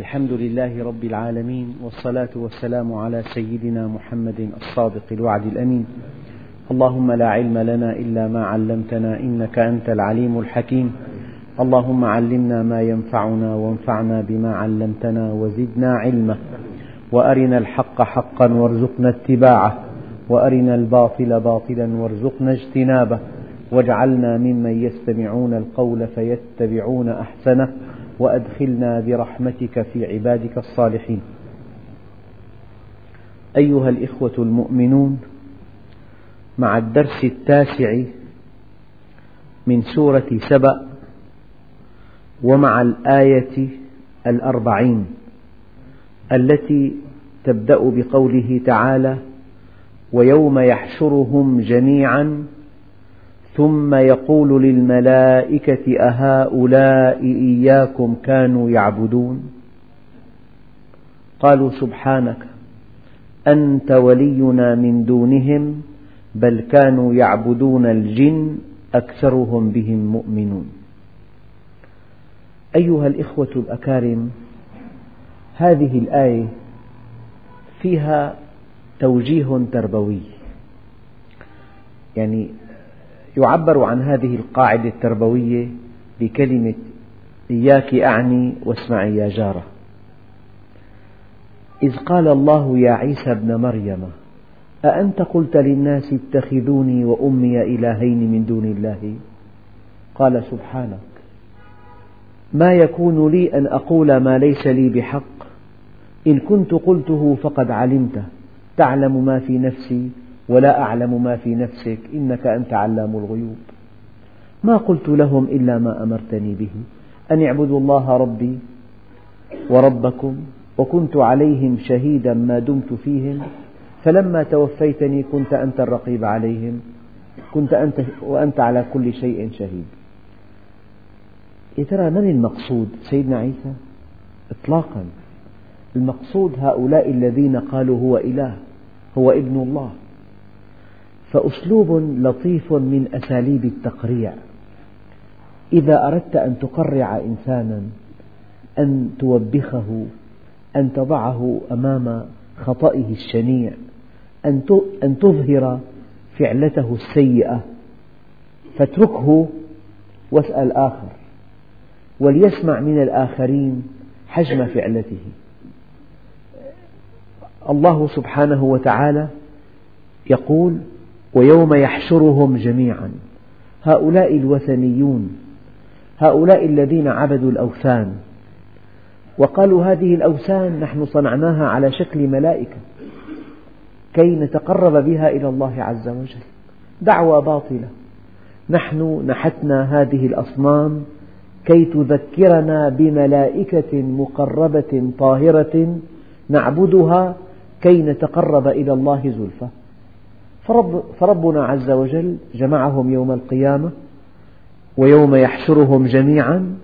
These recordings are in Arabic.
الحمد لله رب العالمين والصلاة والسلام على سيدنا محمد الصادق الوعد الأمين. اللهم لا علم لنا إلا ما علمتنا إنك أنت العليم الحكيم. اللهم علمنا ما ينفعنا وانفعنا بما علمتنا وزدنا علما. وأرنا الحق حقا وارزقنا اتباعه. وأرنا الباطل باطلا وارزقنا اجتنابه. واجعلنا ممن يستمعون القول فيتبعون أحسنه. وأدخلنا برحمتك في عبادك الصالحين. أيها الإخوة المؤمنون مع الدرس التاسع من سورة سبأ ومع الآية الأربعين التي تبدأ بقوله تعالى ويوم يحشرهم جميعا ثم يقول للملائكة أهؤلاء إياكم كانوا يعبدون؟ قالوا سبحانك أنت ولينا من دونهم بل كانوا يعبدون الجن أكثرهم بهم مؤمنون. أيها الإخوة الأكارم هذه الآية فيها توجيه تربوي. يعني يعبر عن هذه القاعدة التربوية بكلمة إياك أعني واسمعي يا جارة. إذ قال الله يا عيسى ابن مريم أأنت قلت للناس اتخذوني وأمي إلهين من دون الله؟ قال سبحانك. ما يكون لي أن أقول ما ليس لي بحق؟ إن كنت قلته فقد علمته. تعلم ما في نفسي ولا أعلم ما في نفسك إنك أنت علام الغيوب. ما قلت لهم إلا ما أمرتني به أن اعبدوا الله ربي وربكم وكنت عليهم شهيدا ما دمت فيهم فلما توفيتني كنت أنت الرقيب عليهم كنت أنت وأنت على كل شيء شهيد. يا ترى من المقصود؟ سيدنا عيسى؟ إطلاقا. المقصود هؤلاء الذين قالوا هو إله هو ابن الله. فأسلوب لطيف من أساليب التقريع. إذا أردت أن تقرع إنسانا أن توبخه أن تضعه أمام خطئه الشنيع أن تظهر فعلته السيئة فاتركه واسأل آخر وليسمع من الآخرين حجم فعلته. الله سبحانه وتعالى يقول ويوم يحشرهم جميعا. هؤلاء الوثنيون هؤلاء الذين عبدوا الأوثان. وقالوا هذه الأوثان نحن صنعناها على شكل ملائكة كي نتقرب بها إلى الله عز وجل. دعوى باطلة. نحن نحتنا هذه الأصنام كي تذكرنا بملائكة مقربة طاهرة نعبدها كي نتقرب إلى الله زلفى. فرب فربنا عز وجل جمعهم يوم القيامة ويوم يحشرهم جميعا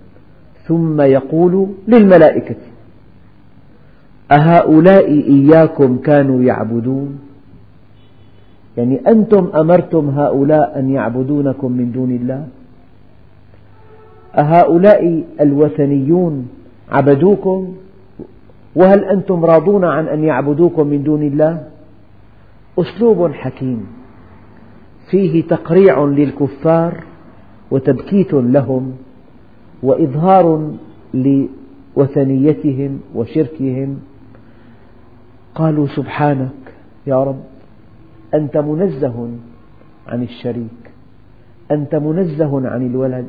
ثم يقول للملائكة أهؤلاء إياكم كانوا يعبدون؟ يعني أنتم أمرتم هؤلاء أن يعبدونكم من دون الله؟ أهؤلاء الوثنيون عبدوكم؟ وهل أنتم راضون عن أن يعبدوكم من دون الله؟ أسلوب حكيم. فيه تقريع للكفار وتبكيت لهم وإظهار لوثنيتهم وشركهم. قالوا سبحانك يا رب أنت منزه عن الشريك أنت منزه عن الولد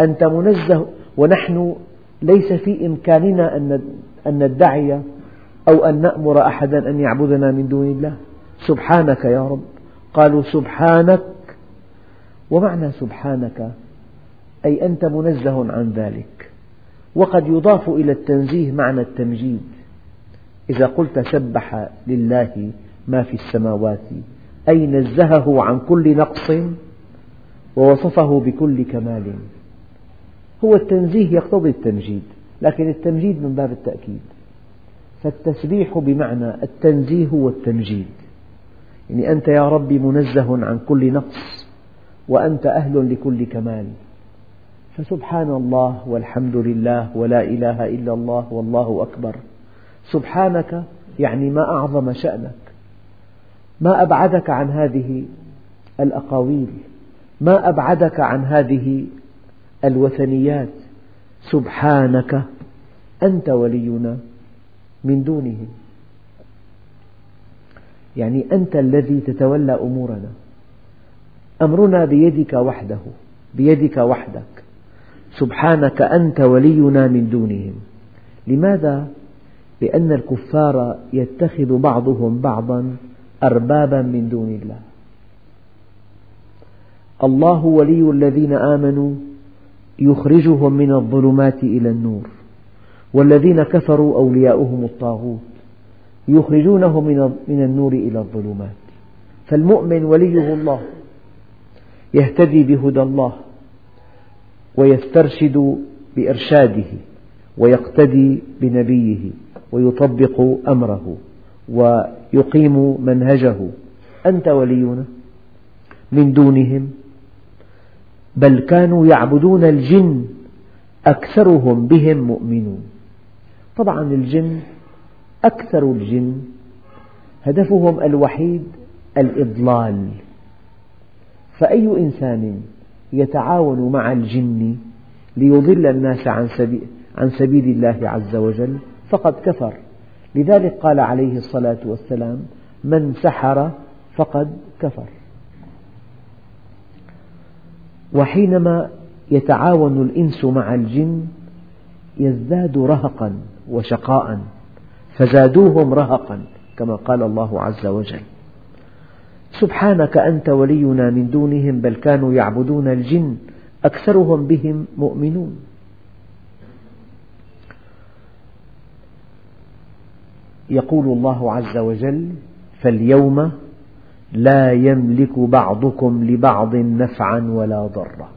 أنت منزه ونحن ليس في إمكاننا أن ندعي أو أن نأمر أحدا أن يعبدنا من دون الله. سبحانك يا رب. قالوا سبحانك. ومعنى سبحانك؟ أي أنت منزه عن ذلك. وقد يضاف إلى التنزيه معنى التمجيد. إذا قلت سبح لله ما في السماوات أي نزهه عن كل نقص ووصفه بكل كمال. هو التنزيه يقتضي التمجيد لكن التمجيد من باب التأكيد. فالتسبيح بمعنى التنزيه والتمجيد. يعني أنت يا ربي منزه عن كل نقص وأنت أهل لكل كمال. فسبحان الله والحمد لله ولا إله إلا الله والله أكبر. سبحانك يعني ما أعظم شأنك. ما أبعدك عن هذه الأقاويل. ما أبعدك عن هذه الوثنيات. سبحانك أنت ولينا من دونهم يعني أنت الذي تتولى أمورنا. أمرنا بيدك وحده بيدك وحدك. سبحانك أنت ولينا من دونهم. لماذا؟ لأن الكفار يتخذ بعضهم بعضا أربابا من دون الله. الله ولي الذين آمنوا يخرجهم من الظلمات إلى النور. والذين كفروا أولياؤهم الطاغوت. يخرجونه من النور إلى الظلمات. فالمؤمن وليه الله يهتدي بهدى الله ويسترشد بإرشاده ويقتدي بنبيه ويطبق أمره ويقيم منهجه. أنت ولينا من دونهم. بل كانوا يعبدون الجن أكثرهم بهم مؤمنون. طبعا الجن أكثر الجن هدفهم الوحيد الإضلال. فأي إنسان يتعاون مع الجن ليضل الناس عن سبيل, عن سبيل الله عز وجل فقد كفر. لذلك قال عليه الصلاة والسلام من سحر فقد كفر. وحينما يتعاون الإنس مع الجن يزداد رهقا وشقاء. فزادوهم رهقا كما قال الله عز وجل. سبحانك أنت ولينا من دونهم بل كانوا يعبدون الجن أكثرهم بهم مؤمنون. يقول الله عز وجل فاليوم لا يملك بعضكم لبعض نفعا ولا ضرا.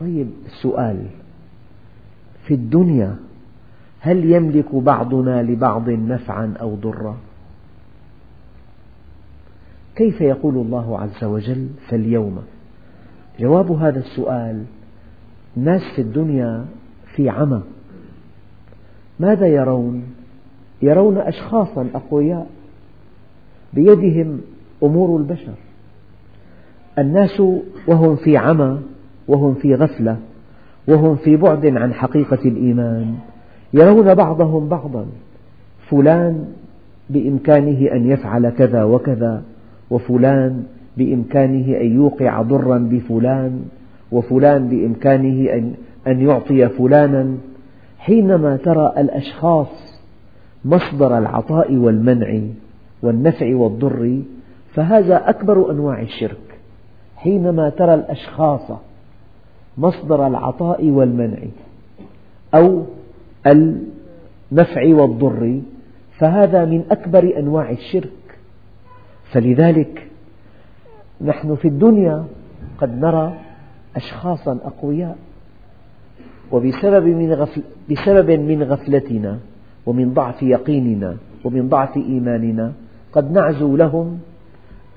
طيب السؤال في الدنيا هل يملك بعضنا لبعض نفعا أو ضرا؟ كيف يقول الله عز وجل فاليوم جواب هذا السؤال الناس في الدنيا في عمى. ماذا يرون؟ يرون أشخاصا أقوياء بيدهم أمور البشر. الناس وهم في عمى وهم في غفلة وهم في بعد عن حقيقة الإيمان. يرون بعضهم بعضا. فلان بإمكانه أن يفعل كذا وكذا وفلان بإمكانه أن يوقع ضرا بفلان وفلان بإمكانه أن يعطي فلانا. حينما ترى الأشخاص مصدر العطاء والمنع والنفع والضر فهذا أكبر أنواع الشرك. حينما ترى الأشخاص مصدر العطاء والمنع أو النفع والضر فهذا من أكبر أنواع الشرك. فلذلك نحن في الدنيا قد نرى أشخاصا أقوياء وبسبب من, غفل بسبب من غفلتنا ومن ضعف يقيننا ومن ضعف إيماننا قد نعزو لهم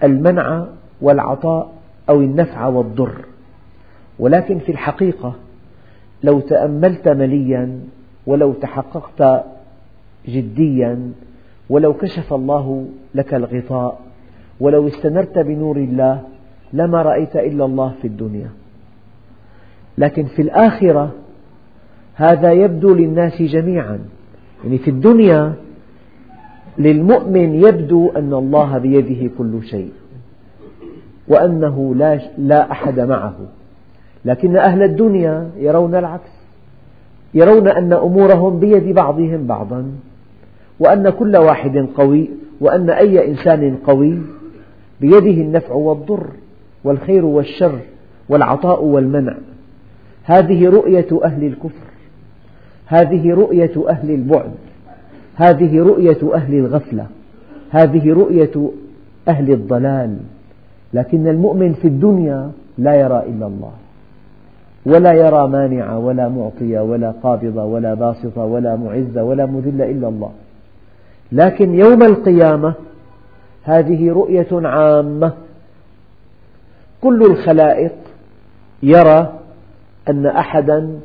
المنع والعطاء أو النفع والضر. ولكن في الحقيقة لو تأملت مليا ولو تحققت جديا ولو كشف الله لك الغطاء ولو استنرت بنور الله لما رأيت إلا الله في الدنيا. لكن في الآخرة هذا يبدو للناس جميعا. يعني في الدنيا للمؤمن يبدو أن الله بيده كل شيء وأنه لا, لا أحد معه. لكن أهل الدنيا يرون العكس. يرون أن أمورهم بيد بعضهم بعضا وأن كل واحد قوي وأن أي إنسان قوي بيده النفع والضر والخير والشر والعطاء والمنع. هذه رؤية أهل الكفر هذه رؤية أهل البعد هذه رؤية أهل الغفلة هذه رؤية أهل الضلال. لكن المؤمن في الدنيا لا يرى إلا الله. ولا يرى مانع ولا معطي ولا قابض ولا باسط ولا معز ولا مذل إلا الله. لكن يوم القيامة هذه رؤية عامة. كل الخلائق يرى أن أحدا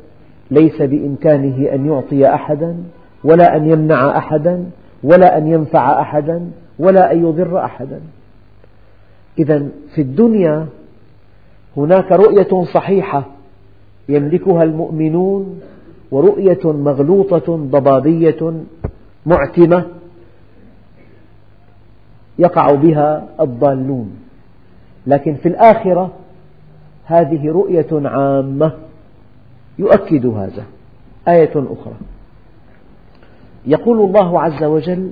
ليس بإمكانه أن يعطي أحدا ولا أن يمنع أحدا ولا أن ينفع أحدا ولا أن يضر أحدا. إذا في الدنيا هناك رؤية صحيحة يملكها المؤمنون ورؤية مغلوطة ضبابية معتمة يقع بها الضالون. لكن في الآخرة هذه رؤية عامة يؤكد هذا. آية أخرى. يقول الله عز وجل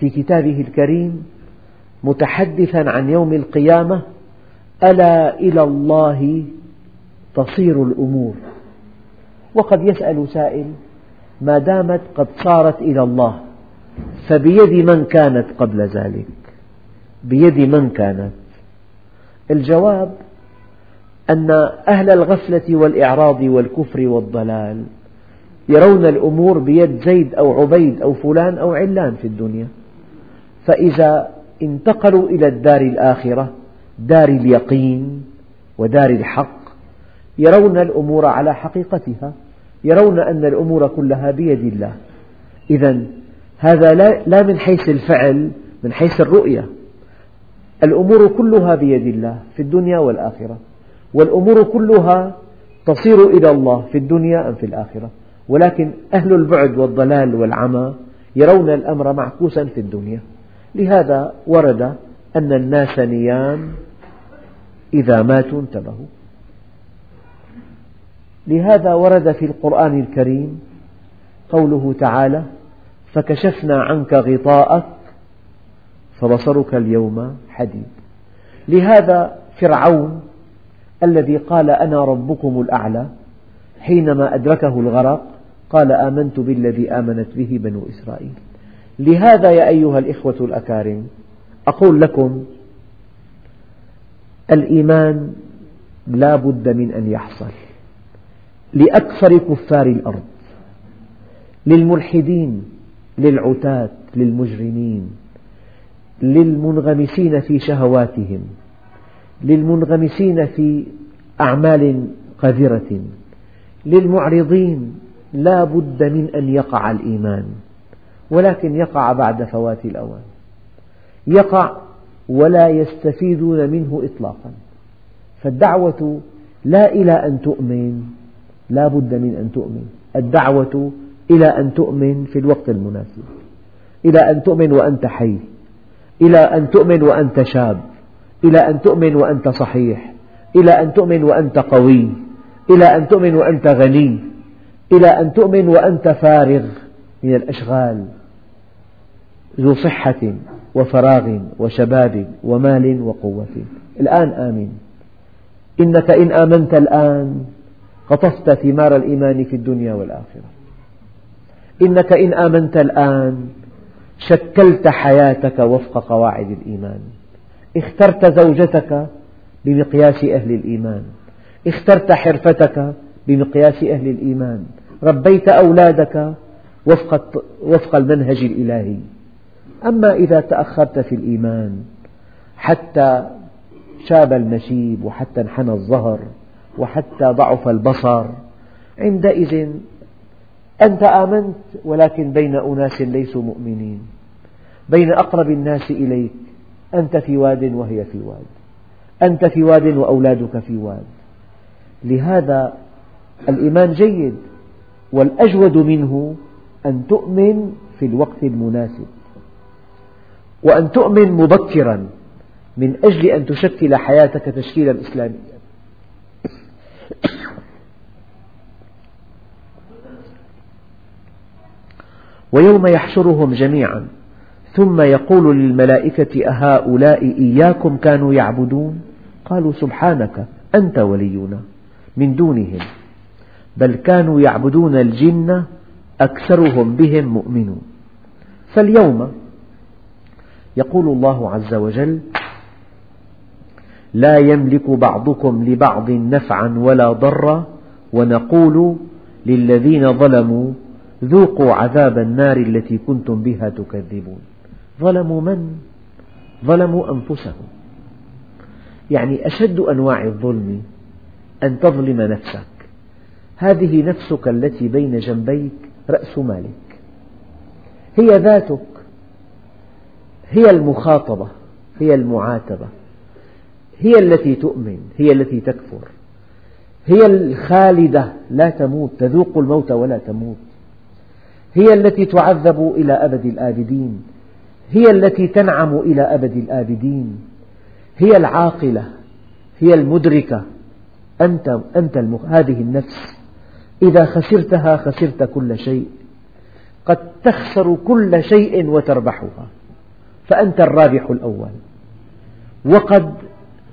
في كتابه الكريم متحدثا عن يوم القيامة ألا إلى الله تصير الأمور. وقد يسأل سائل ما دامت قد صارت إلى الله فبيد من كانت قبل ذلك؟ بيد من كانت. الجواب أن أهل الغفلة والإعراض والكفر والضلال يرون الأمور بيد زيد أو عبيد أو فلان أو علان في الدنيا. فإذا انتقلوا إلى الدار الآخرة دار اليقين ودار الحق يرون الأمور على حقيقتها يرون أن الأمور كلها بيد الله. إذا هذا لا من حيث الفعل من حيث الرؤية. الأمور كلها بيد الله في الدنيا والآخرة. والأمور كلها تصير إلى الله في الدنيا أم في الآخرة. ولكن أهل البعد والضلال والعمى يرون الأمر معكوسا في الدنيا. لهذا ورد أن الناس نيام إذا ماتوا انتبهوا. لهذا ورد في القرآن الكريم قوله تعالى فكشفنا عنك غطاءك فبصرك اليوم حديد. لهذا فرعون الذي قال أنا ربكم الأعلى. حينما أدركه الغرق قال آمنت بالذي آمنت به بنو إسرائيل. لهذا يا أيها الإخوة الأكارم أقول لكم الإيمان لا بد من أن يحصل. لأكثر كفار الأرض للملحدين للعتاة للمجرمين للمنغمسين في شهواتهم للمنغمسين في أعمال قذرة للمعرضين لا بد من أن يقع الإيمان ولكن يقع بعد فوات الأوان. يقع ولا يستفيدون منه إطلاقا. فالدعوة لا إلى أن تؤمن لا بد من أن تؤمن. الدعوة إلى أن تؤمن في الوقت المناسب. إلى أن تؤمن وأنت حي. إلى أن تؤمن وأنت شاب. إلى أن تؤمن وأنت صحيح. إلى أن تؤمن وأنت قوي. إلى أن تؤمن وأنت غني. إلى أن تؤمن وأنت فارغ من الأشغال. ذو صحة وفراغ وشباب ومال وقوة. الآن آمن إنك إن آمنت الآن قطفت ثمار الإيمان في الدنيا والآخرة. إنك إن آمنت الآن شكلت حياتك وفق قواعد الإيمان. اخترت زوجتك بمقياس أهل الإيمان. اخترت حرفتك بمقياس أهل الإيمان. ربيت أولادك وفق, المنهج الإلهي. أما إذا تأخرت في الإيمان حتى شاب المشيب وحتى انحنى الظهر وحتى ضعف البصر. عندئذ أنت آمنت ولكن بين أناس ليسوا مؤمنين. بين أقرب الناس إليك أنت في واد وهي في واد. أنت في واد وأولادك في واد. لهذا الإيمان جيد والأجود منه أن تؤمن في الوقت المناسب. وأن تؤمن مبكرا من أجل أن تشكل حياتك تشكيلا إسلاميا. ويوم يحشرهم جميعا ثم يقول للملائكة أهؤلاء إياكم كانوا يعبدون؟ قالوا سبحانك أنت ولينا من دونهم بل كانوا يعبدون الجن أكثرهم بهم مؤمنون. فاليوم يقول الله عز وجل لا يملك بعضكم لبعض نفعا ولا ضرا ونقول للذين ظلموا ذوقوا عذاب النار التي كنتم بها تكذبون. ظلموا من؟ ظلموا أنفسهم. يعني أشد أنواع الظلم أن تظلم نفسك. هذه نفسك التي بين جنبيك رأس مالك. هي ذاتك. هي المخاطبة. هي المعاتبة. هي التي تؤمن. هي التي تكفر. هي الخالدة. لا تموت. تذوق الموت ولا تموت. هي التي تعذب إلى أبد الآبدين. هي التي تنعم إلى أبد الآبدين. هي العاقلة. هي المدركة. أنت, أنت المخ... هذه النفس. إذا خسرتها خسرت كل شيء. قد تخسر كل شيء وتربحها. فأنت الرابح الأول. وقد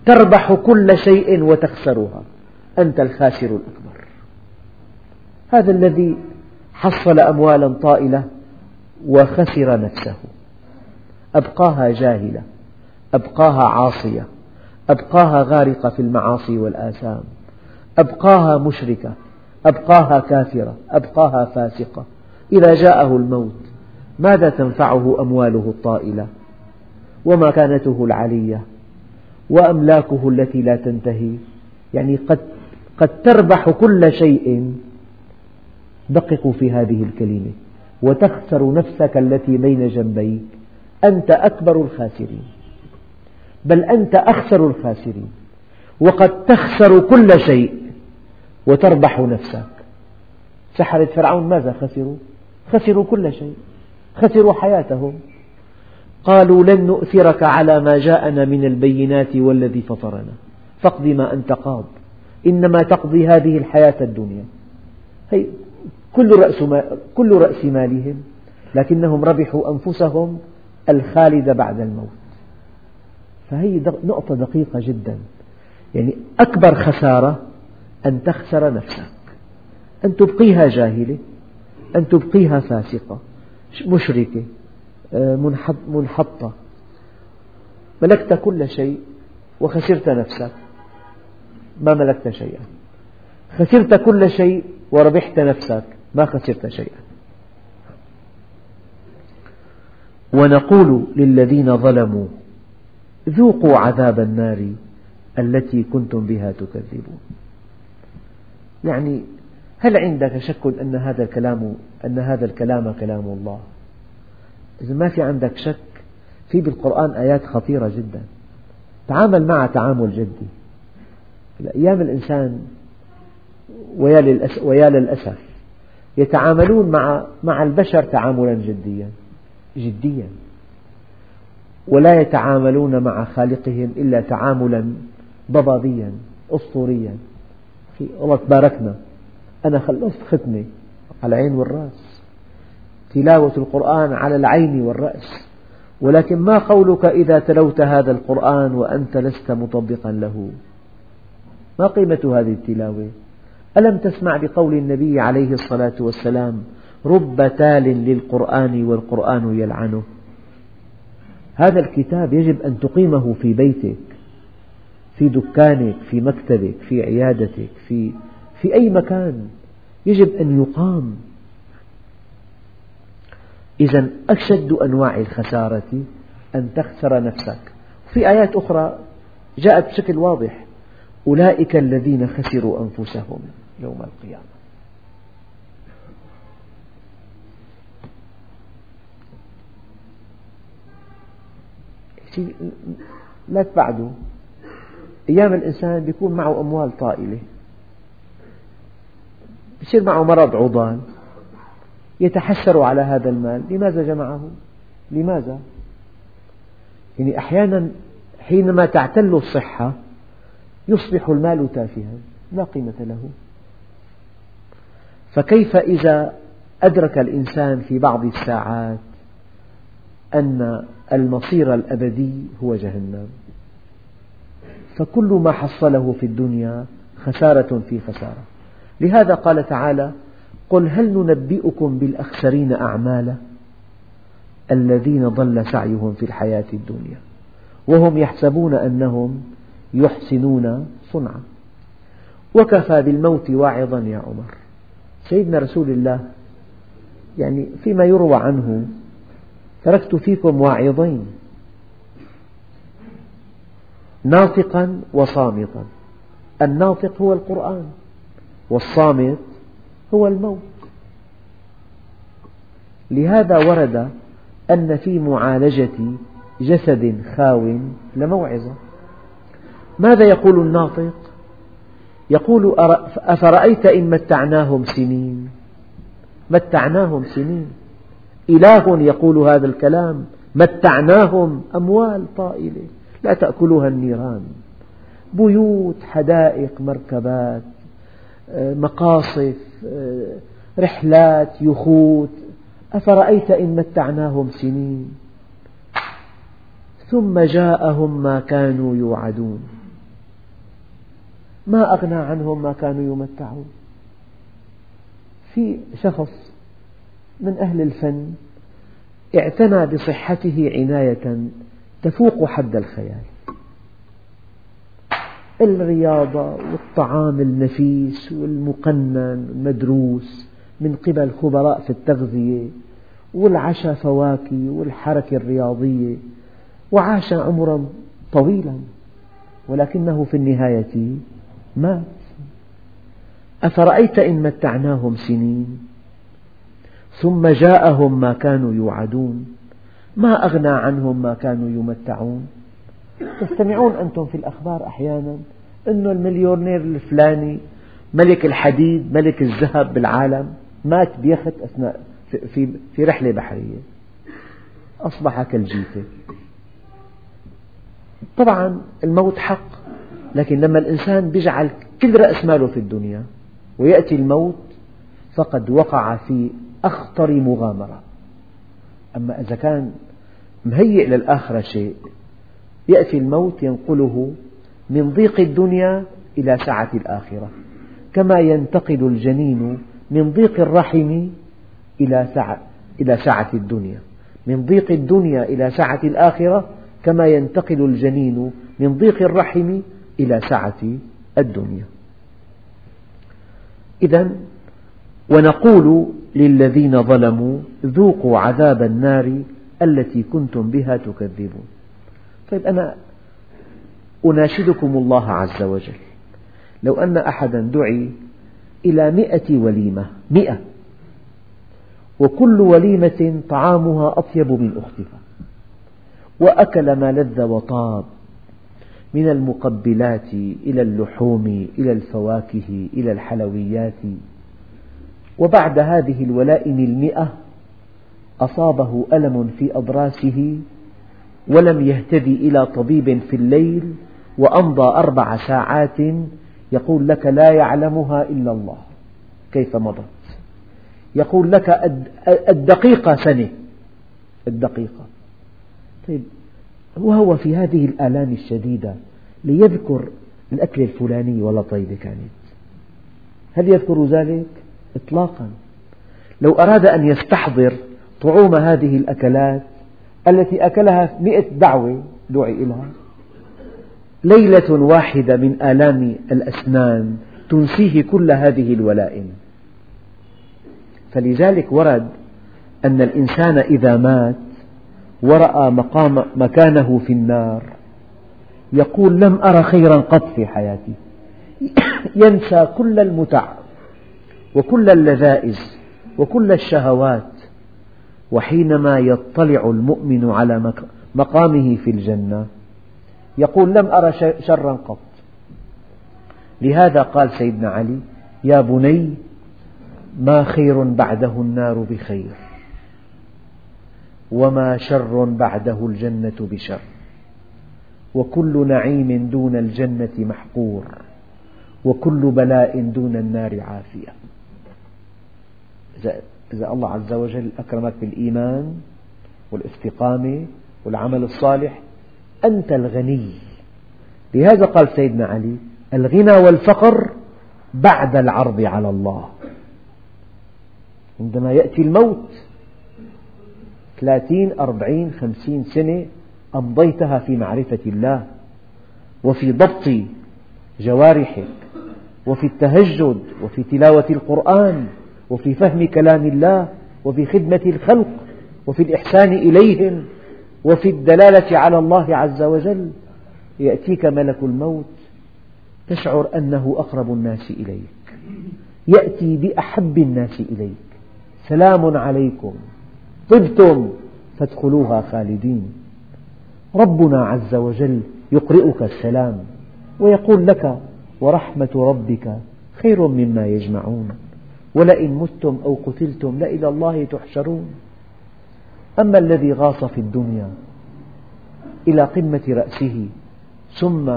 تربح كل شيء وتخسرها. أنت الخاسر الأكبر. هذا الذي حصل أموالا طائلة وخسر نفسه. أبقاها جاهلة أبقاها عاصية أبقاها غارقة في المعاصي والآثام. أبقاها مشركة أبقاها كافرة أبقاها فاسقة. إذا جاءه الموت ماذا تنفعه أمواله الطائلة؟ ومكانته العلية؟ وأملاكه التي لا تنتهي؟ يعني قد, قد تربح كل شيء دققوا في هذه الكلمة. وتخسر نفسك التي بين جنبيك. أنت أكبر الخاسرين. بل أنت أخسر الخاسرين. وقد تخسر كل شيء وتربح نفسك. سحرة فرعون ماذا خسروا؟ خسروا كل شيء. خسروا حياتهم. قالوا لن نؤثرك على ما جاءنا من البينات والذي فطرنا. فاقض ما أنت قاض. إنما تقضي هذه الحياة الدنيا. كل رأس, ما كل رأس مالهم لكنهم ربحوا أنفسهم الخالدة بعد الموت. فهي نقطة دقيقة جدا. يعني أكبر خسارة أن تخسر نفسك. أن تبقيها جاهلة أن تبقيها فاسقة مشركة منحطة. ملكت كل شيء وخسرت نفسك. ما ملكت شيئا. خسرت كل شيء وربحت نفسك. ما خسرت شيئا. ونقول للذين ظلموا ذوقوا عذاب النار التي كنتم بها تكذبون. يعني هل عندك شك أن هذا الكلام أن هذا الكلام كلام الله؟ إذا ما في عندك شك في بالقرآن آيات خطيرة جدا. تعامل معها تعامل جدي. أيام الإنسان ويا للأسف. يتعاملون مع مع البشر تعاملا جديا جديا. ولا يتعاملون مع خالقهم إلا تعاملا ضبابيا أسطوريا. والله تباركنا أنا خلصت ختمة على العين والرأس. تلاوة القرآن على العين والرأس. ولكن ما قولك إذا تلوت هذا القرآن وأنت لست مطبقا له؟ ما قيمة هذه التلاوة؟ ألم تسمع بقول النبي عليه الصلاة والسلام رب تال للقرآن والقرآن يلعنه؟ هذا الكتاب يجب أن تقيمه في بيتك في دكانك في مكتبك في عيادتك في, في أي مكان. يجب أن يقام. إذا أشد أنواع الخسارة أن تخسر نفسك. في آيات أخرى جاءت بشكل واضح. أولئك الذين خسروا أنفسهم. يوم القيامة. لا تبعدوا. أيام الإنسان يكون معه أموال طائلة. يصير معه مرض عضال. يتحسر على هذا المال. لماذا جمعه؟ لماذا؟ يعني أحيانا حينما تعتل الصحة يصبح المال تافها. لا قيمة له. فكيف إذا أدرك الإنسان في بعض الساعات أن المصير الأبدي هو جهنم؟ فكل ما حصله في الدنيا خسارة في خسارة. لهذا قال تعالى قل هل ننبئكم بالأخسرين أعمالا الذين ضل سعيهم في الحياة الدنيا وهم يحسبون أنهم يحسنون صنعا. وكفى بالموت واعظا يا عمر. سيدنا رسول الله يعني فيما يروى عنه تركت فيكم واعظين ناطقا وصامتا. الناطق هو القرآن والصامت هو الموت. لهذا ورد أن في معالجة جسد خاو لموعظة. ماذا يقول الناطق؟ يقول أفرأيت إن متعناهم سنين؟ متعناهم سنين. إله يقول هذا الكلام. متعناهم أموال طائلة. لا تأكلها النيران. بيوت حدائق مركبات مقاصف رحلات يخوت. أفرأيت إن متعناهم سنين؟ ثم جاءهم ما كانوا يوعدون. ما أغنى عنهم ما كانوا يمتعون. في شخص من أهل الفن اعتنى بصحته عناية تفوق حد الخيال. الرياضة والطعام النفيس والمقنن المدروس من قبل خبراء في التغذية والعشاء فواكه والحركة الرياضية وعاش عمرا طويلا ولكنه في النهاية مات أفرأيت إن متعناهم سنين ثم جاءهم ما كانوا يوعدون ما أغنى عنهم ما كانوا يمتعون. تستمعون أنتم في الأخبار أحيانا أن المليونير الفلاني ملك الحديد ملك الذهب بالعالم مات بيخت أثناء في, في رحلة بحرية. أصبح كالجيفة طبعا الموت حق. لكن لما الإنسان يجعل كل رأس ماله في الدنيا ويأتي الموت فقد وقع في أخطر مغامرة. أما إذا كان مهيئ للآخرة شيء يأتي الموت ينقله من ضيق الدنيا إلى سعة الآخرة. كما ينتقل الجنين من ضيق الرحم إلى سعة, إلى سعة الدنيا. من ضيق الدنيا إلى سعة الآخرة كما ينتقل الجنين من ضيق الرحم إلى سعة الدنيا. إذا ونقول للذين ظلموا ذوقوا عذاب النار التي كنتم بها تكذبون. طيب أنا أناشدكم الله عز وجل. لو أن أحدا دعي إلى مئة وليمة مئة وكل وليمة طعامها أطيب من أختها وأكل ما لذ وطاب من المقبلات إلى اللحوم إلى الفواكه إلى الحلويات. وبعد هذه الولائم المئة أصابه ألم في أضراسه ولم يهتدي إلى طبيب في الليل وأمضى أربع ساعات يقول لك لا يعلمها إلا الله. كيف مضت؟ يقول لك الدقيقة سنة. الدقيقة. طيب وهو في هذه الآلام الشديدة ليذكر الأكلة الفلانية والله طيبة كانت هل يذكر ذلك؟ إطلاقا. لو أراد أن يستحضر طعوم هذه الأكلات التي أكلها مئة دعوة دعي إليها ليلة واحدة من آلام الأسنان تنسيه كل هذه الولائم. فلذلك ورد أن الإنسان إذا مات ورأى مقام مكانه في النار. يقول لم أر خيرا قط في حياتي. ينسى كل المتع وكل اللذائذ وكل الشهوات وحينما يطلع المؤمن على مقامه في الجنة. يقول لم أر شرا قط. لهذا قال سيدنا علي يا بني ما خير بعده النار بخير. وما شر بعده الجنة بشر. وكل نعيم دون الجنة محقور. وكل بلاء دون النار عافية. إذا الله عز وجل أكرمك بالإيمان والإستقامة والعمل الصالح أنت الغني. لهذا قال سيدنا علي الغنى والفقر بعد العرض على الله. عندما يأتي الموت ثلاثين أربعين خمسين سنة أمضيتها في معرفة الله وفي ضبط جوارحك وفي التهجد وفي تلاوة القرآن وفي فهم كلام الله وفي خدمة الخلق وفي الإحسان إليهم وفي الدلالة على الله عز وجل. يأتيك ملك الموت تشعر أنه أقرب الناس إليك. يأتي بأحب الناس إليك. سلام عليكم. طبتم فادخلوها خالدين. ربنا عز وجل يقرئك السلام ويقول لك ورحمة ربك خير مما يجمعون. ولئن متم أو قتلتم لإلى الله تحشرون. أما الذي غاص في الدنيا إلى قمة رأسه ثم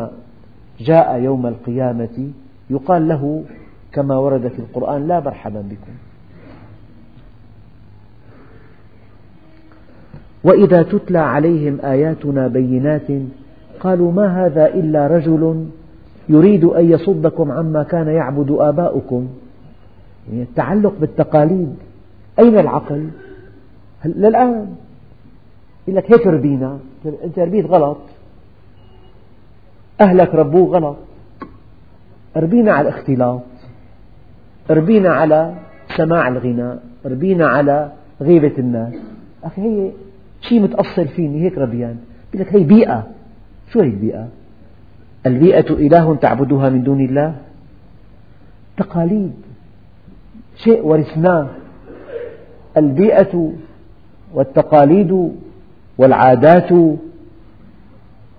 جاء يوم القيامة يقال له كما ورد في القرآن لا مرحبا بكم. وإذا تتلى عليهم آياتنا بينات قالوا ما هذا إلا رجل يريد أن يصدكم عما كان يعبد آباؤكم. يعني التعلق بالتقاليد. أين العقل؟ للآن. يقول لك هيك ربينا أنت ربيت غلط. أهلك ربوه غلط. ربينا على الاختلاط. ربينا على سماع الغناء. ربينا على غيبة الناس. أخي هي شيء متأصل فيني هيك ربيان. يقول لك هي بيئة. شو هي البيئة؟ البيئة إله تعبدها من دون الله. تقاليد. شيء ورثناه. البيئة والتقاليد والعادات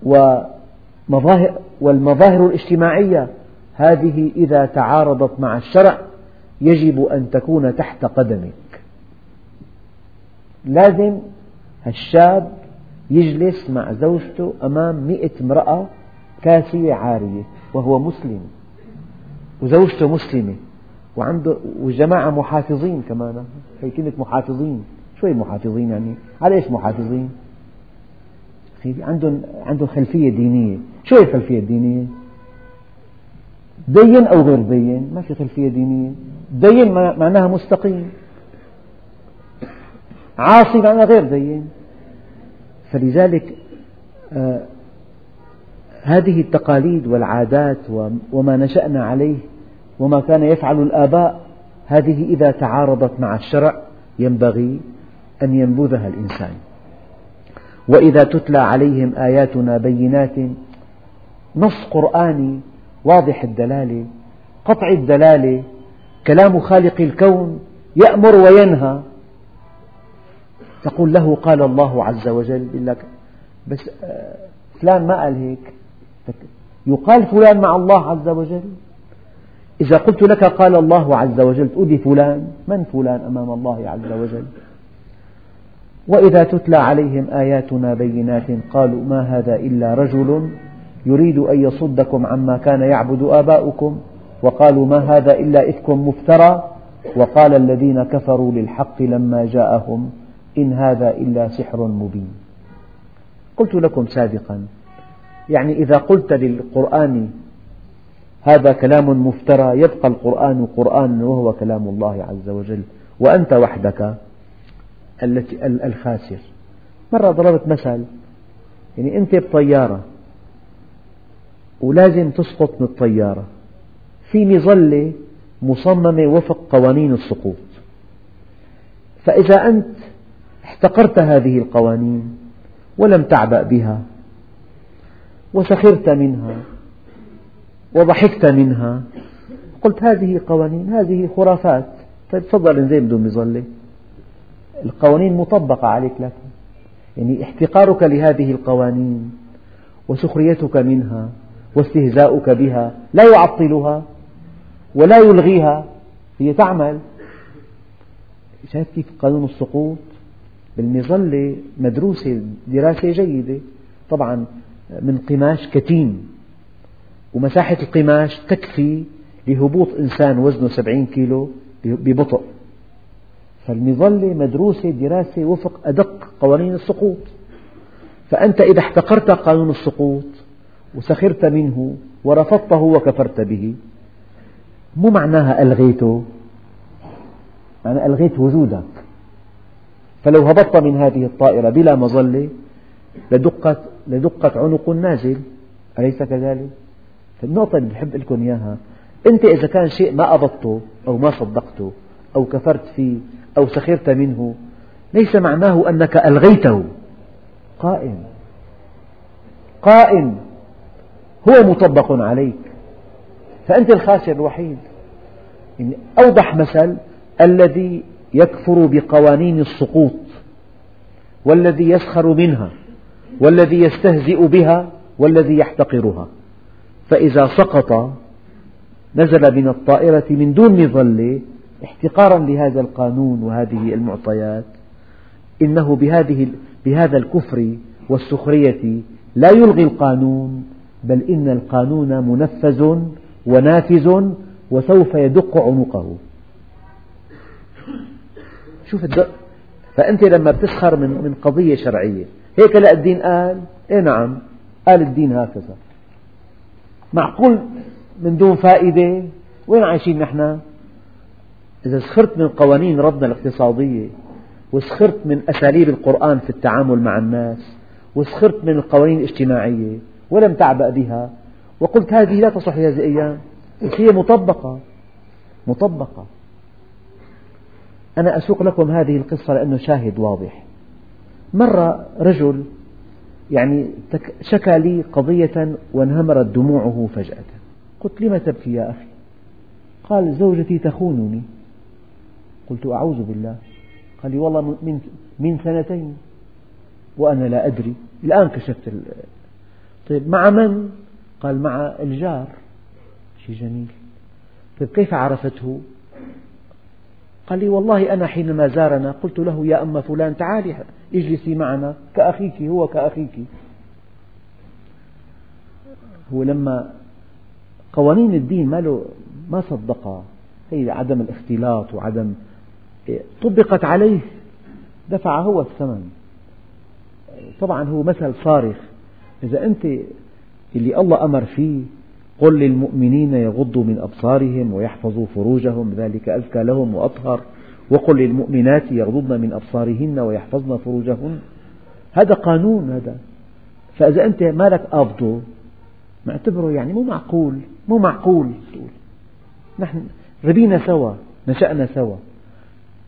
ومظاهر والمظاهر الاجتماعية. هذه إذا تعارضت مع الشرع يجب أن تكون تحت قدمك. لازم الشاب يجلس مع زوجته أمام مئة امرأة كاسية عارية وهو مسلم. وزوجته مسلمة. وعنده وجماعة محافظين كمان. هي كلمة محافظين. شو هي محافظين يعني. على إيش محافظين؟ عندهم عندهم خلفية دينية. شو هي الخلفية الدينية دين أو غير دين؟ ما في خلفية دينية. دين معناها مستقيم. عاصي معناها غير دين. فلذلك آه هذه التقاليد والعادات وما نشأنا عليه وما كان يفعل الآباء هذه إذا تعارضت مع الشرع ينبغي أن ينبذها الإنسان. وإذا تتلى عليهم آياتنا بينات نص قرآني واضح الدلالة قطع الدلالة كلام خالق الكون يأمر وينهى تقول له قال الله عز وجل يقول لك بس آه، فلان ما قال هيك. يقال فلان مع الله عز وجل؟ إذا قلت لك قال الله عز وجل لي فلان؟ من فلان أمام الله عز وجل؟ وإذا تتلى عليهم آياتنا بينات قالوا ما هذا إلا رجل يريد أن يصدكم عما كان يعبد آباؤكم وقالوا ما هذا إلا إفك مفترى؟ وقال الذين كفروا للحق لما جاءهم. إن هذا إلا سحر مبين. قلت لكم سابقا يعني إذا قلت للقرآن هذا كلام مفترى يبقى القرآن قرآنا وهو كلام الله عز وجل وأنت وحدك الخاسر. مرة ضربت مثل يعني أنت بطيارة ولازم تسقط من الطيارة في مظلة مصممة وفق قوانين السقوط. فإذا أنت احتقرت هذه القوانين ولم تعبأ بها وسخرت منها وضحكت منها. قلت هذه قوانين هذه خرافات. طيب تفضل انزل بدون مظلة. القوانين مطبقة عليك لكن. يعني احتقارك لهذه القوانين وسخريتك منها واستهزاؤك بها لا يعطلها ولا يلغيها. هي تعمل. شايف كيف قانون السقوط؟ بالمظلة مدروسة دراسة جيدة طبعا من قماش كتيم. ومساحة القماش تكفي لهبوط إنسان وزنه سبعين كيلو ببطء. فالمظلة مدروسة دراسة وفق أدق قوانين السقوط. فأنت إذا احتقرت قانون السقوط وسخرت منه ورفضته وكفرت به مو معناها ألغيته معنى ألغيت وجودك. فلو هبطت من هذه الطائرة بلا مظلة لدقت, لدقت عنق نازل. أليس كذلك؟ فالنقطة اللي بحب لكم إياها أنت إذا كان شيء ما أبطته أو ما صدقته أو كفرت فيه أو سخرت منه ليس معناه أنك ألغيته. قائم. قائم. هو مطبق عليك. فأنت الخاسر الوحيد. يعني أوضح مثل الذي يكفر بقوانين السقوط والذي يسخر منها والذي يستهزئ بها والذي يحتقرها. فإذا سقط نزل من الطائرة من دون مظلة احتقارا لهذا القانون وهذه المعطيات. إنه بهذه بهذا الكفر والسخرية لا يلغي القانون بل إن القانون منفذ ونافذ وسوف يدق عنقه. شوف الدق فأنت لما بتسخر من من قضية شرعية هيك لا الدين قال؟ إيه نعم قال الدين هكذا. معقول من دون فائدة؟ وين عايشين نحن؟ إذا سخرت من قوانين ربنا الاقتصادية وسخرت من أساليب القرآن في التعامل مع الناس وسخرت من القوانين الاجتماعية ولم تعبأ بها. وقلت هذه لا تصح هذه الأيام. هي مطبقة. مطبقة. أنا أسوق لكم هذه القصة لأنه شاهد واضح. مرة رجل يعني شكى لي قضية وانهمرت دموعه فجأة. قلت لم تبكي يا أخي؟ قال زوجتي تخونني. قلت أعوذ بالله. قال لي والله من, من سنتين وأنا لا أدري. الآن كشفت طيب مع من؟ قال مع الجار. شيء جميل. طيب كيف عرفته؟ قال لي والله أنا حينما زارنا قلت له يا أم فلان تعالي اجلسي معنا كأخيك هو كأخيك. هو لما قوانين الدين ما له ما صدقها. هي عدم الاختلاط وعدم طبقت عليه دفع هو الثمن. طبعا هو مثل صارخ. إذا أنت اللي الله أمر فيه قل للمؤمنين يغضوا من أبصارهم ويحفظوا فروجهم ذلك أزكى لهم وأطهر. وقل للمؤمنات يغضضن من أبصارهن ويحفظن فروجهن. هذا قانون هذا. فإذا أنت مالك قابضه معتبره يعني مو معقول مو معقول. تقول نحن ربينا سوا نشأنا سوا.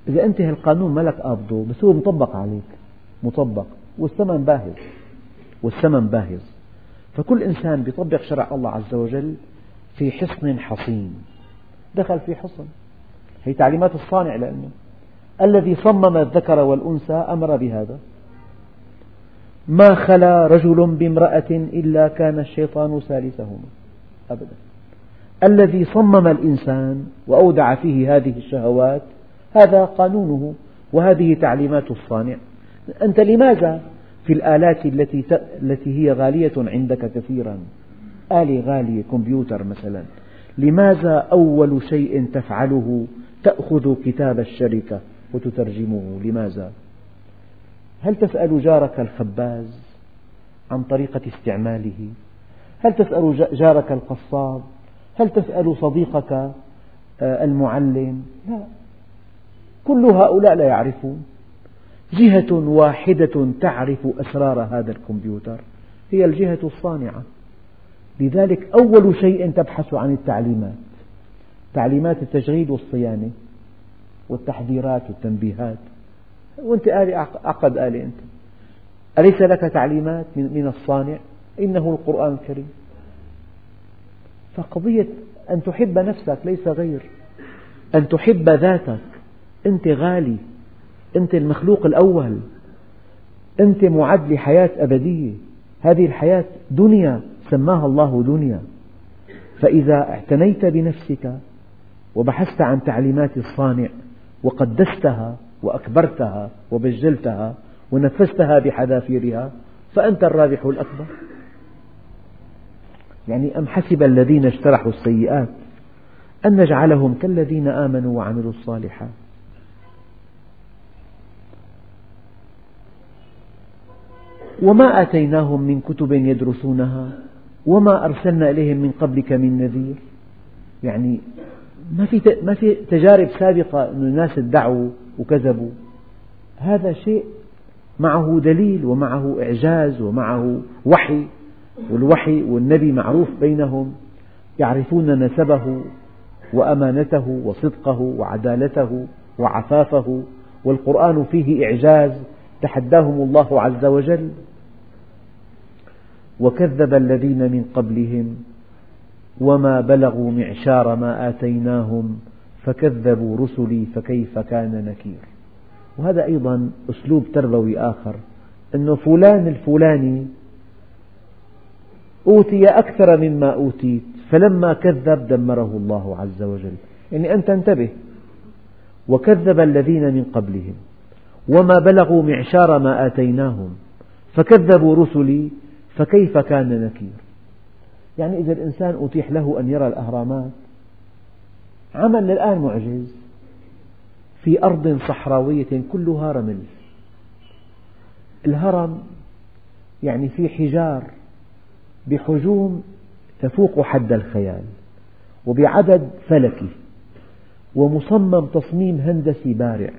إذا أنت هالقانون مالك قابضه بس هو مطبق عليك. مطبق. والثمن باهظ. والثمن باهظ. فكل إنسان يطبق شرع الله عز وجل في حصن حصين. دخل في حصن. هي تعليمات الصانع لأنه الذي صمم الذكر والأنثى أمر بهذا. ما خلا رجل بامرأة إلا كان الشيطان ثالثهما. أبدا. الذي صمم الإنسان وأودع فيه هذه الشهوات هذا قانونه وهذه تعليمات الصانع. أنت لماذا في الآلات التي التي هي غالية عندك كثيرا آلة غالية كمبيوتر مثلا لماذا أول شيء تفعله تأخذ كتاب الشركة وتترجمه لماذا؟ هل تسأل جارك الخباز عن طريقة استعماله؟ هل تسأل جارك القصاب؟ هل تسأل صديقك آه، المعلم؟ لا كل هؤلاء لا يعرفون جهة واحدة تعرف أسرار هذا الكمبيوتر. هي الجهة الصانعة. لذلك أول شيء تبحث عن التعليمات. تعليمات التشغيل والصيانة والتحذيرات والتنبيهات. وأنت آلة أعقد آلة أنت. أليس لك تعليمات من الصانع؟ إنه القرآن الكريم. فقضية أن تحب نفسك ليس غير أن تحب ذاتك. أنت غالي. أنت المخلوق الأول. أنت معد لحياة أبدية. هذه الحياة دنيا سماها الله دنيا. فإذا اعتنيت بنفسك وبحثت عن تعليمات الصانع وقدستها وأكبرتها وبجلتها ونفذتها بحذافيرها فأنت الرابح الأكبر. يعني أم حسب الذين اجترحوا السيئات أن نجعلهم كالذين آمنوا وعملوا الصالحات؟ وما آتيناهم من كتب يدرسونها وما أرسلنا إليهم من قبلك من نذير. يعني ما في ما في تجارب سابقة أن الناس ادعوا وكذبوا. هذا شيء معه دليل ومعه إعجاز ومعه وحي والوحي والنبي معروف بينهم يعرفون نسبه وأمانته وصدقه وعدالته وعفافه والقرآن فيه إعجاز تحداهم الله عز وجل. وكذب الذين من قبلهم وما بلغوا معشار ما آتيناهم فكذبوا رسلي فكيف كان نكير. وهذا أيضا أسلوب تربوي آخر أن فلان الفلاني أوتي أكثر مما أوتيت فلما كذب دمره الله عز وجل. يعني أنت انتبه. وكذب الذين من قبلهم وما بلغوا معشار ما آتيناهم فكذبوا رسلي فكيف كان نكير؟ يعني إذا الإنسان أتيح له أن يرى الأهرامات عمل الآن معجز في أرض صحراوية كلها رمل. الهرم يعني في حجار بحجوم تفوق حد الخيال وبعدد فلكي ومصمم تصميم هندسي بارع.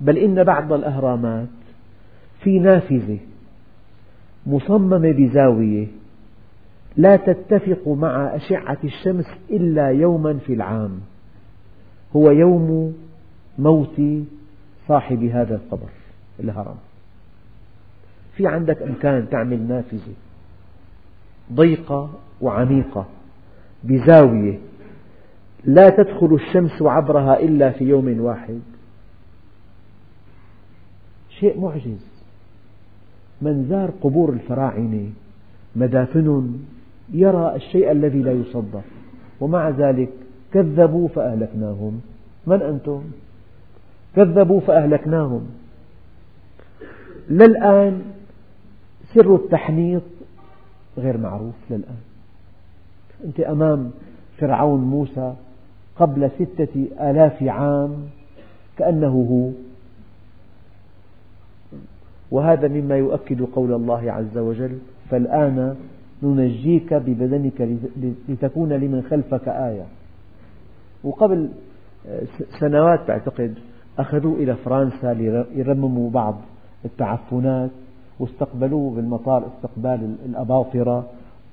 بل إن بعض الأهرامات في نافذة مصممة بزاوية لا تتفق مع أشعة الشمس إلا يوما في العام. هو يوم موت صاحب هذا القبر الهرم. في عندك إمكان تعمل نافذة ضيقة وعميقة بزاوية لا تدخل الشمس عبرها إلا في يوم واحد. شيء معجز. من زار قبور الفراعنة مدافن يرى الشيء الذي لا يصدق ومع ذلك كذبوا فأهلكناهم. من أنتم؟ كذبوا فأهلكناهم. للآن سر التحنيط غير معروف للآن. أنت أمام فرعون موسى قبل ستة آلاف عام كأنه هو. وهذا مما يؤكد قول الله عز وجل فالآن ننجيك ببدنك لتكون لمن خلفك آية. وقبل سنوات أعتقد أخذوه إلى فرنسا ليرمموا بعض التعفنات واستقبلوه بالمطار استقبال الأباطرة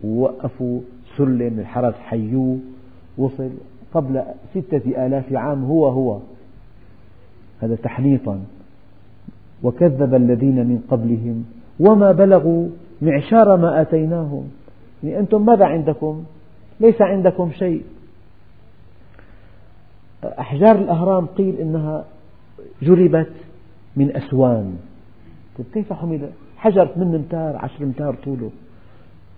ووقفوا سلم الحرس حيوه وصل قبل ستة آلاف عام هو هو. هذا تحنيطا وكذب الذين من قبلهم وما بلغوا معشار ما آتيناهم. يعني أنتم ماذا عندكم؟ ليس عندكم شيء. أحجار الأهرام قيل إنها جلبت من أسوان. طيب كيف حمل حجر 8 أمتار 10 أمتار طوله.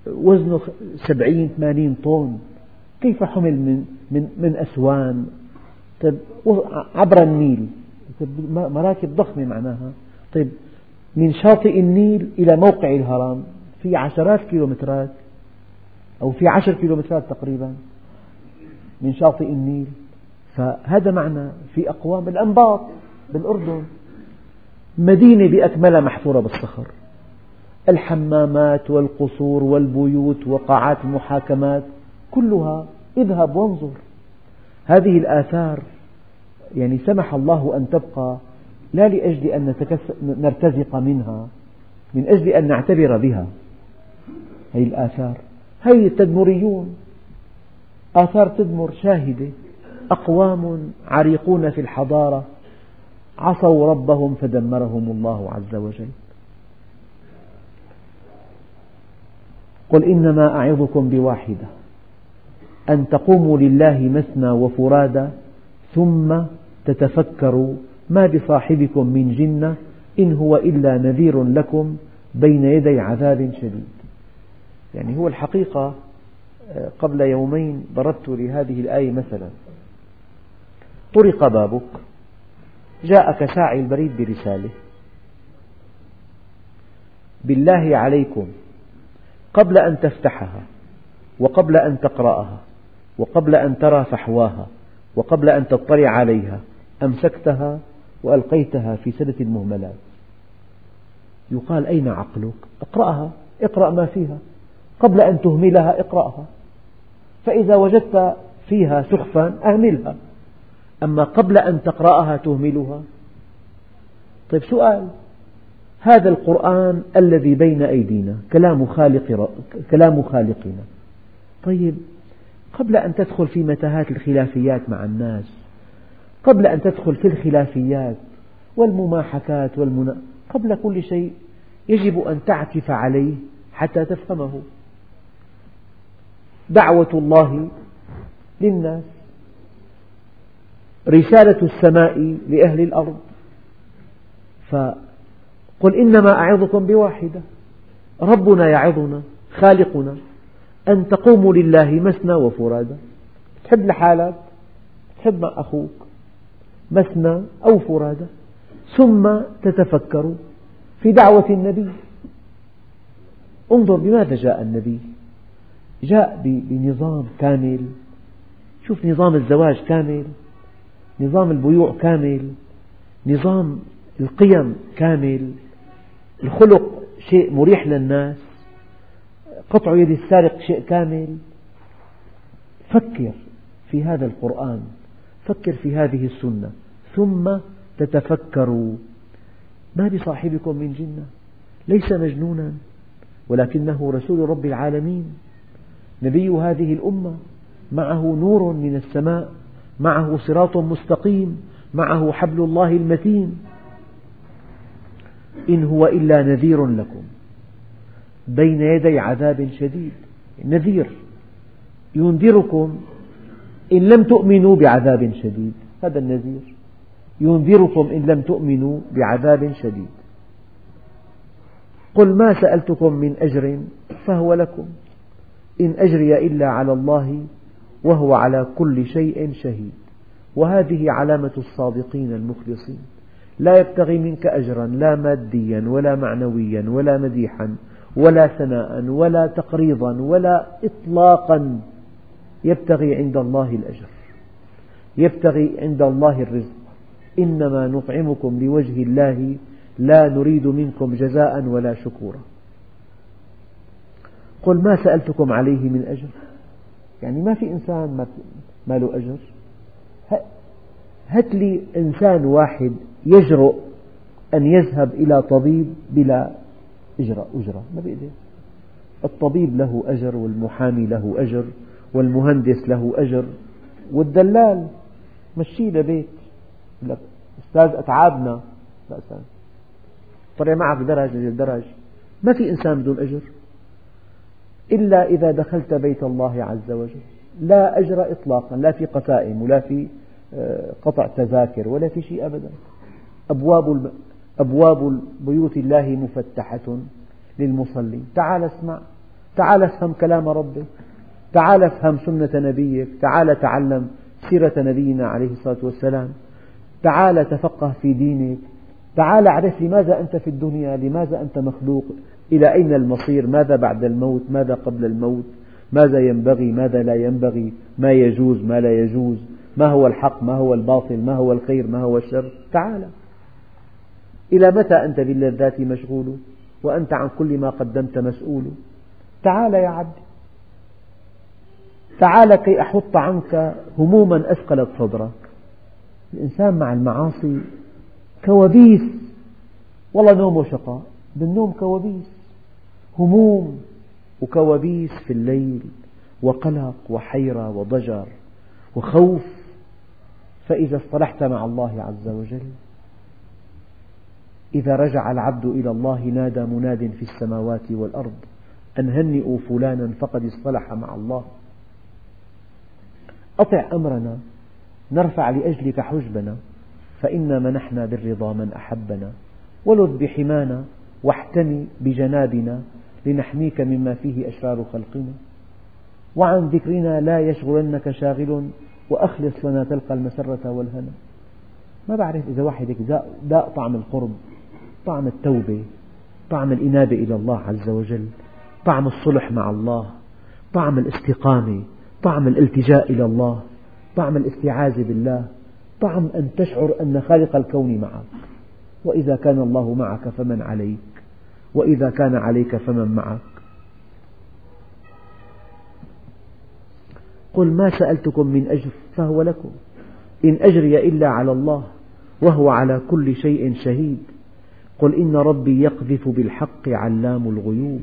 وزنه سبعين ثمانين طن. كيف حمل من, من, من أسوان؟ طيب عبر النيل. طيب مراكب ضخمة معناها. طيب من شاطئ النيل إلى موقع الهرم في عشرات كيلومترات أو في عشر كيلومترات تقريبا من شاطئ النيل. فهذا معنى في أقوام الأنباط بالأردن. مدينة بأكملها محفورة بالصخر. الحمامات والقصور والبيوت وقاعات المحاكمات كلها اذهب وانظر. هذه الآثار يعني سمح الله أن تبقى لا لأجل أن نرتزق منها من أجل أن نعتبر بها. هذه الآثار. هذه التدمريون آثار تدمر شاهدة. أقوام عريقون في الحضارة. عصوا ربهم فدمرهم الله عز وجل. قل إنما أعظكم بواحدة. أن تقوموا لله مثنى وفرادى ثم تتفكروا ما بصاحبكم من جنة إن هو إلا نذير لكم بين يدي عذاب شديد. يعني هو الحقيقة قبل يومين ضربت لهذه الآية مثلا. طرق بابك جاءك ساعي البريد برسالة. بالله عليكم قبل أن تفتحها وقبل أن تقرأها وقبل أن ترى فحواها وقبل أن تطلع عليها أمسكتها؟ وألقيتها في سلة المهملات. يقال أين عقلك؟ اقرأها اقرأ ما فيها. قبل أن تهملها اقرأها. فإذا وجدت فيها سخفا أهملها. أما قبل أن تقرأها تهملها؟ طيب سؤال. هذا القرآن الذي بين أيدينا كلام خالق كلام خالقنا. طيب قبل أن تدخل في متاهات الخلافيات مع الناس قبل أن تدخل في الخلافيات والمماحكات والمنا... قبل كل شيء يجب أن تعكف عليه حتى تفهمه. دعوة الله للناس رسالة السماء لأهل الأرض. فقل إنما أعظكم بواحدة ربنا يعظنا خالقنا أن تقوموا لله مثنى وفرادى. تحب لحالك تحب مع أخوك؟ مثنى أو فرادى ثم تتفكروا في دعوة النبي. انظر بماذا جاء النبي. جاء بنظام كامل. شوف نظام الزواج كامل نظام البيوع كامل نظام القيم كامل. الخلق شيء مريح للناس قطع يد السارق شيء كامل. فكر في هذا القرآن. فكر في هذه السنة ثم تتفكروا ما بصاحبكم من جنة؟ ليس مجنونا ولكنه رسول رب العالمين. نبي هذه الأمة معه نور من السماء معه صراط مستقيم معه حبل الله المتين. إن هو إلا نذير لكم بين يدي عذاب شديد. نذير ينذركم إن لم تؤمنوا بعذاب شديد. هذا النذير. ينذركم إن لم تؤمنوا بعذاب شديد. قل ما سألتكم من أجر فهو لكم. إن أجري إلا على الله وهو على كل شيء شهيد. وهذه علامة الصادقين المخلصين. لا يبتغي منك أجرا لا ماديا ولا معنويا ولا مديحا ولا ثناء ولا تقريضا ولا إطلاقا. يبتغي عند الله الأجر. يبتغي عند الله الرزق. إنما نطعمكم لوجه الله لا نريد منكم جزاء ولا شكورا. قل ما سألتكم عليه من أجر؟ يعني ما في إنسان ما له أجر. هات لي إنسان واحد يجرؤ أن يذهب إلى طبيب بلا أجرة ما بيقدر. الطبيب له أجر والمحامي له أجر. والمهندس له أجر والدلال مشيه لبيت لك أستاذ أتعابنا لا أستاذ. طلع معك درج. للدرج ما في إنسان بدون أجر. إلا إذا دخلت بيت الله عز وجل. لا أجر إطلاقا لا في قسائم ولا في آه، قطع تذاكر ولا في شيء أبدا. أبواب أبواب بيوت الله مفتحة للمصلين. تعال اسمع. تعال افهم كلام ربك. تعال افهم سنة نبيك تعال تعلم سيرة نبينا عليه الصلاة والسلام. تعال تفقه في دينك. تعال اعرف لماذا أنت في الدنيا لماذا أنت مخلوق إلى أين المصير ماذا بعد الموت ماذا قبل الموت ماذا ينبغي ماذا لا ينبغي ما يجوز ما لا يجوز ما هو الحق ما هو الباطل ما هو الخير ما هو الشر. تعال. إلى متى أنت باللذات مشغول؟ وأنت عن كل ما قدمت مسؤول؟ تعال يا عبدي تعال كي أحط عنك هموما أثقلت صدرك الإنسان مع المعاصي كوابيس والله نومه شقاء. بالنوم كوابيس هموم وكوابيس في الليل وقلق وحيرة وضجر وخوف. فإذا اصطلحت مع الله عز وجل إذا رجع العبد إلى الله نادى مناد في السماوات والأرض أن هنئوا فلانا فقد اصطلح مع الله. أطع أمرنا نرفع لأجلك حجبنا فإنا منحنا بالرضا من أحبنا. ولذ بحمانا واحتمي بجنابنا لنحميك مما فيه أشرار خلقنا. وعن ذكرنا لا يشغلنك شاغل وأخلص لنا تلقى المسرة والهنا. ما بعرف إذا واحد ذاق طعم القرب طعم التوبة طعم الإنابة إلى الله عز وجل طعم الصلح مع الله طعم الاستقامة. طعم الالتجاء إلى الله طعم الاستعاذة بالله طعم أن تشعر أن خالق الكون معك. وإذا كان الله معك فمن عليك وإذا كان عليك فمن معك. قل ما سألتكم من أجر فهو لكم إن أجري إلا على الله وهو على كل شيء شهيد. قل إن ربي يقذف بالحق علام الغيوب.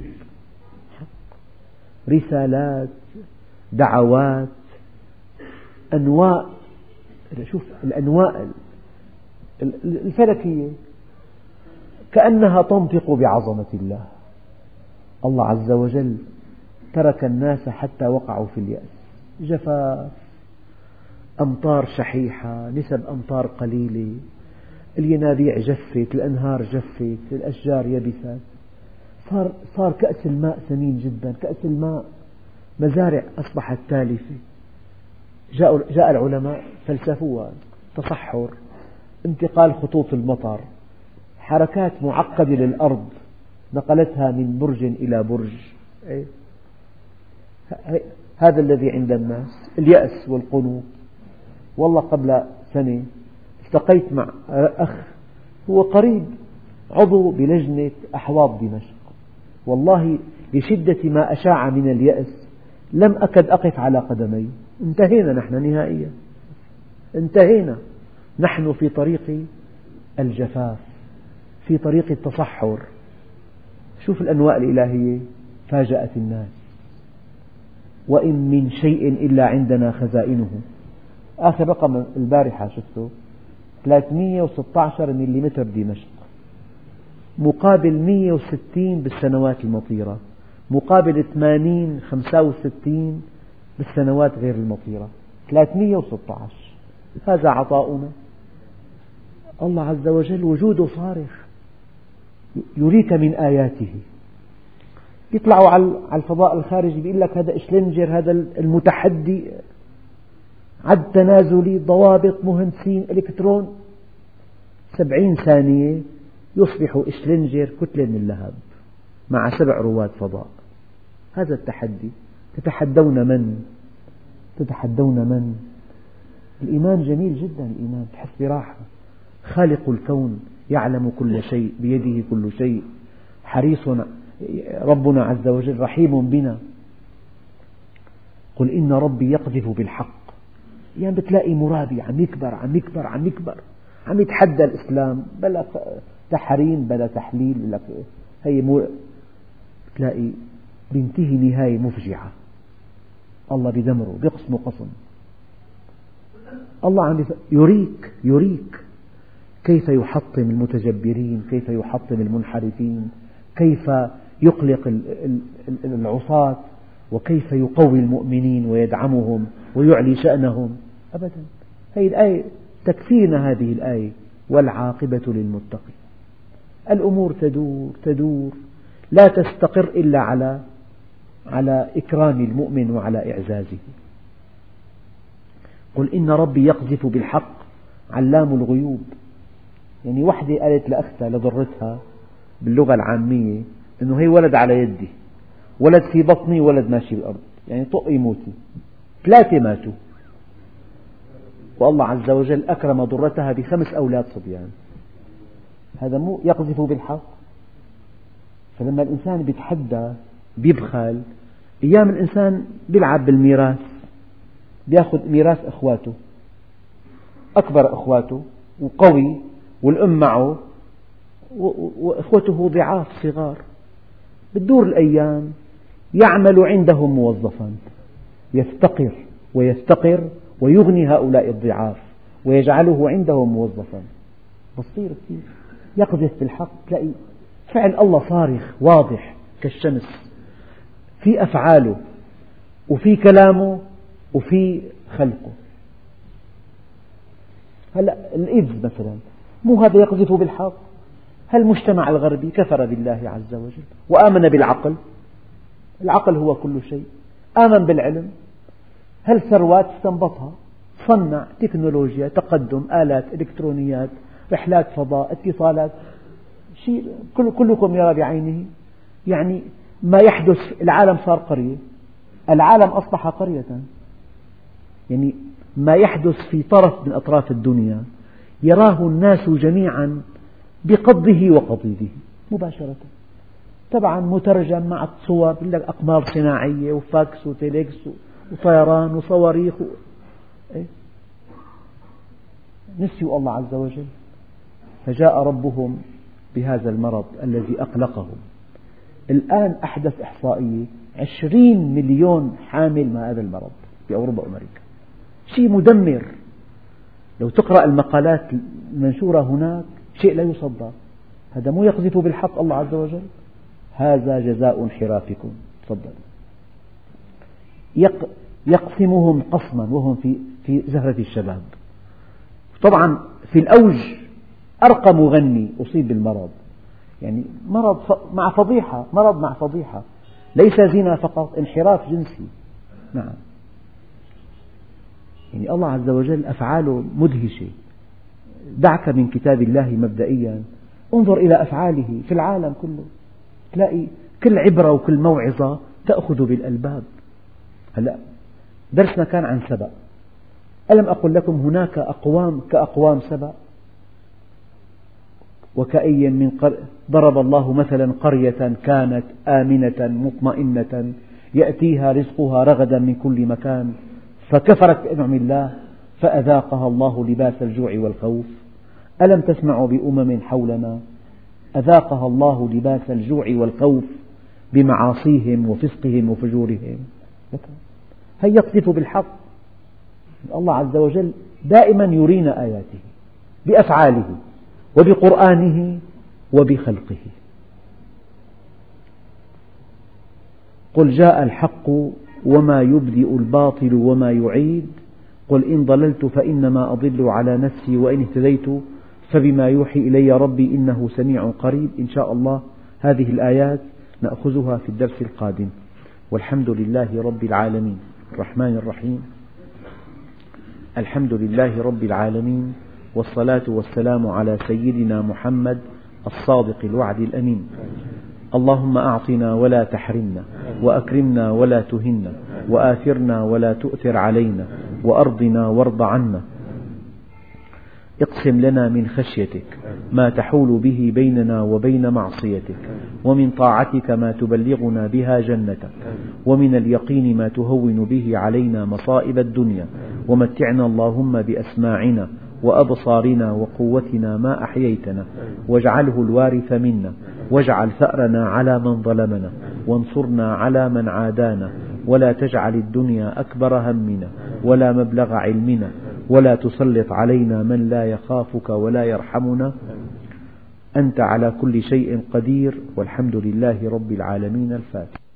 رسالات دعوات أنواع شوف الأنواع الفلكية كأنها تنطق بعظمة الله. الله عز وجل ترك الناس حتى وقعوا في اليأس. جفاف أمطار شحيحة نسب أمطار قليلة. الينابيع جفت الأنهار جفت الأشجار يبست صار, صار كأس الماء ثمين جدا كأس الماء مزارع أصبحت تالفة. جاء العلماء فلسفوها تصحر انتقال خطوط المطر حركات معقدة للأرض نقلتها من برج إلى برج. إيه؟ هذا الذي عند الناس اليأس والقنوط. والله قبل سنة التقيت مع أخ هو قريب عضو بلجنة أحواض دمشق. والله لشدة ما أشاع من اليأس لم أكد أقف على قدمي. انتهينا نحن نهائيا. انتهينا. نحن في طريق الجفاف في طريق التصحر. شوف الأنواء الإلهية. فاجأت الناس. وإن من شيء إلا عندنا خزائنه. آخر رقم البارحة شفته. 316 ملم دمشق مقابل 160 بالسنوات المطيرة. مقابل 80 65 بالسنوات غير المطيرة. 316 هذا عطاؤنا. الله عز وجل وجوده صارخ يريك من آياته. يطلعوا على الفضاء الخارجي بيقول لك هذا إشلنجر هذا المتحدي. عد تنازلي ضوابط مهندسين إلكترون. سبعين ثانية يصبح إشلنجر كتلة من اللهب مع سبع رواد فضاء. هذا التحدي. تتحدون من؟ تتحدون من؟ الإيمان جميل جدا الإيمان. تحس براحة. خالق الكون يعلم كل شيء بيده كل شيء. حريص ربنا عز وجل رحيم بنا. قل إن ربي يقذف بالحق. يعني بتلاقي مرابي عم يكبر عم يكبر عم يكبر. عم يتحدى الإسلام. بلا تحريم بلا تحليل لك هي مو تلاقي بينتهي نهاية مفجعة. الله بدمره بيقسمه قسم. الله عم يريك يريك. كيف يحطم المتجبرين؟ كيف يحطم المنحرفين؟ كيف يقلق العصاة؟ وكيف يقوي المؤمنين ويدعمهم ويعلي شأنهم؟ أبدا. هذه الآية تكفينا هذه الآية والعاقبة للمتقين. الأمور تدور تدور. لا تستقر إلا على على إكرام المؤمن وعلى إعزازه. قل إن ربي يقذف بالحق علام الغيوب. يعني وحدة قالت لأختها لضرتها باللغة العامية أنه هي ولد على يدي. ولد في بطني ولد ماشي بالأرض. يعني طقي موتي. ثلاثة ماتوا. والله عز وجل أكرم ضرتها بخمس أولاد صبيان. هذا مو يقذف بالحق. فلما الإنسان بيتحدى بيبخل أيام الإنسان بيلعب بالميراث بيأخذ ميراث إخواته. أكبر إخواته وقوي والأم معه وإخوته ضعاف صغار. بتدور الأيام يعمل عندهم موظفا يفتقر ويفتقر ويغني هؤلاء الضعاف ويجعله عندهم موظفا. بصير كثير. يقذف بالحق تلاقي فعل الله صارخ واضح كالشمس. في أفعاله وفي كلامه وفي خلقه. هلا الإيدز مثلا مو هذا يقذف بالحق هل المجتمع الغربي كفر بالله عز وجل وآمن بالعقل؟ العقل هو كل شيء. آمن بالعلم. هل ثروات استنبطها؟ صنع تكنولوجيا تقدم آلات إلكترونيات رحلات فضاء اتصالات. شيء كلكم يرى بعينه. يعني ما يحدث العالم صار قرية العالم أصبح قرية. يعني ما يحدث في طرف من أطراف الدنيا يراه الناس جميعا بقضه وقضيده مباشرة. طبعا مترجم مع الصور يقول لك أقمار صناعية وفاكس وتيليكس وطيران وصواريخ و... إيه؟ نسيوا الله عز وجل. فجاء ربهم بهذا المرض الذي أقلقهم. الآن أحدث إحصائية عشرين مليون حامل من هذا المرض في أوروبا وأمريكا. شيء مدمر. لو تقرأ المقالات المنشورة هناك شيء لا يصدق هذا مو يقذف بالحق الله عز وجل. هذا جزاء انحرافكم. تفضل. يقسمهم قسما وهم في في زهرة الشباب. طبعا في الأوج أرقى مغني أصيب بالمرض. يعني مرض مع فضيحة مرض مع فضيحة. ليس زنا فقط انحراف جنسي. نعم. يعني الله عز وجل أفعاله مدهشة. دعك من كتاب الله مبدئيا. انظر إلى أفعاله في العالم كله. تلاقي كل عبرة وكل موعظة تأخذ بالألباب. هلأ درسنا كان عن سبأ. ألم أقل لكم هناك أقوام كأقوام سبأ؟ وكأي من قر... ضرب الله مثلا قرية كانت آمنة مطمئنة يأتيها رزقها رغدا من كل مكان فكفرت بأنعم الله فأذاقها الله لباس الجوع والخوف. ألم تسمعوا بأمم حولنا؟ أذاقها الله لباس الجوع والخوف بمعاصيهم وفسقهم وفجورهم. هي يقذف بالحق. الله عز وجل دائما يرينا آياته بأفعاله. وبقرآنه وبخلقه. قل جاء الحق وما يبدئ الباطل وما يعيد. قل إن ضللت فإنما أضل على نفسي وإن اهتديت فبما يوحي إلي ربي إنه سميع قريب. إن شاء الله هذه الآيات نأخذها في الدرس القادم. والحمد لله رب العالمين. الرحمن الرحيم. الحمد لله رب العالمين. والصلاة والسلام على سيدنا محمد الصادق الوعد الأمين. اللهم أعطنا ولا تحرمنا وأكرمنا ولا تهنا وآثرنا ولا تؤثر علينا وأرضنا وارض عنا. اقسم لنا من خشيتك ما تحول به بيننا وبين معصيتك ومن طاعتك ما تبلغنا بها جنتك ومن اليقين ما تهون به علينا مصائب الدنيا. ومتعنا اللهم بأسماعنا وأبصارنا وقوتنا ما أحييتنا. واجعله الوارث منا. واجعل ثأرنا على من ظلمنا. وانصرنا على من عادانا. ولا تجعل الدنيا أكبر همنا. ولا مبلغ علمنا. ولا تسلط علينا من لا يخافك ولا يرحمنا. أنت على كل شيء قدير. والحمد لله رب العالمين الفاتح.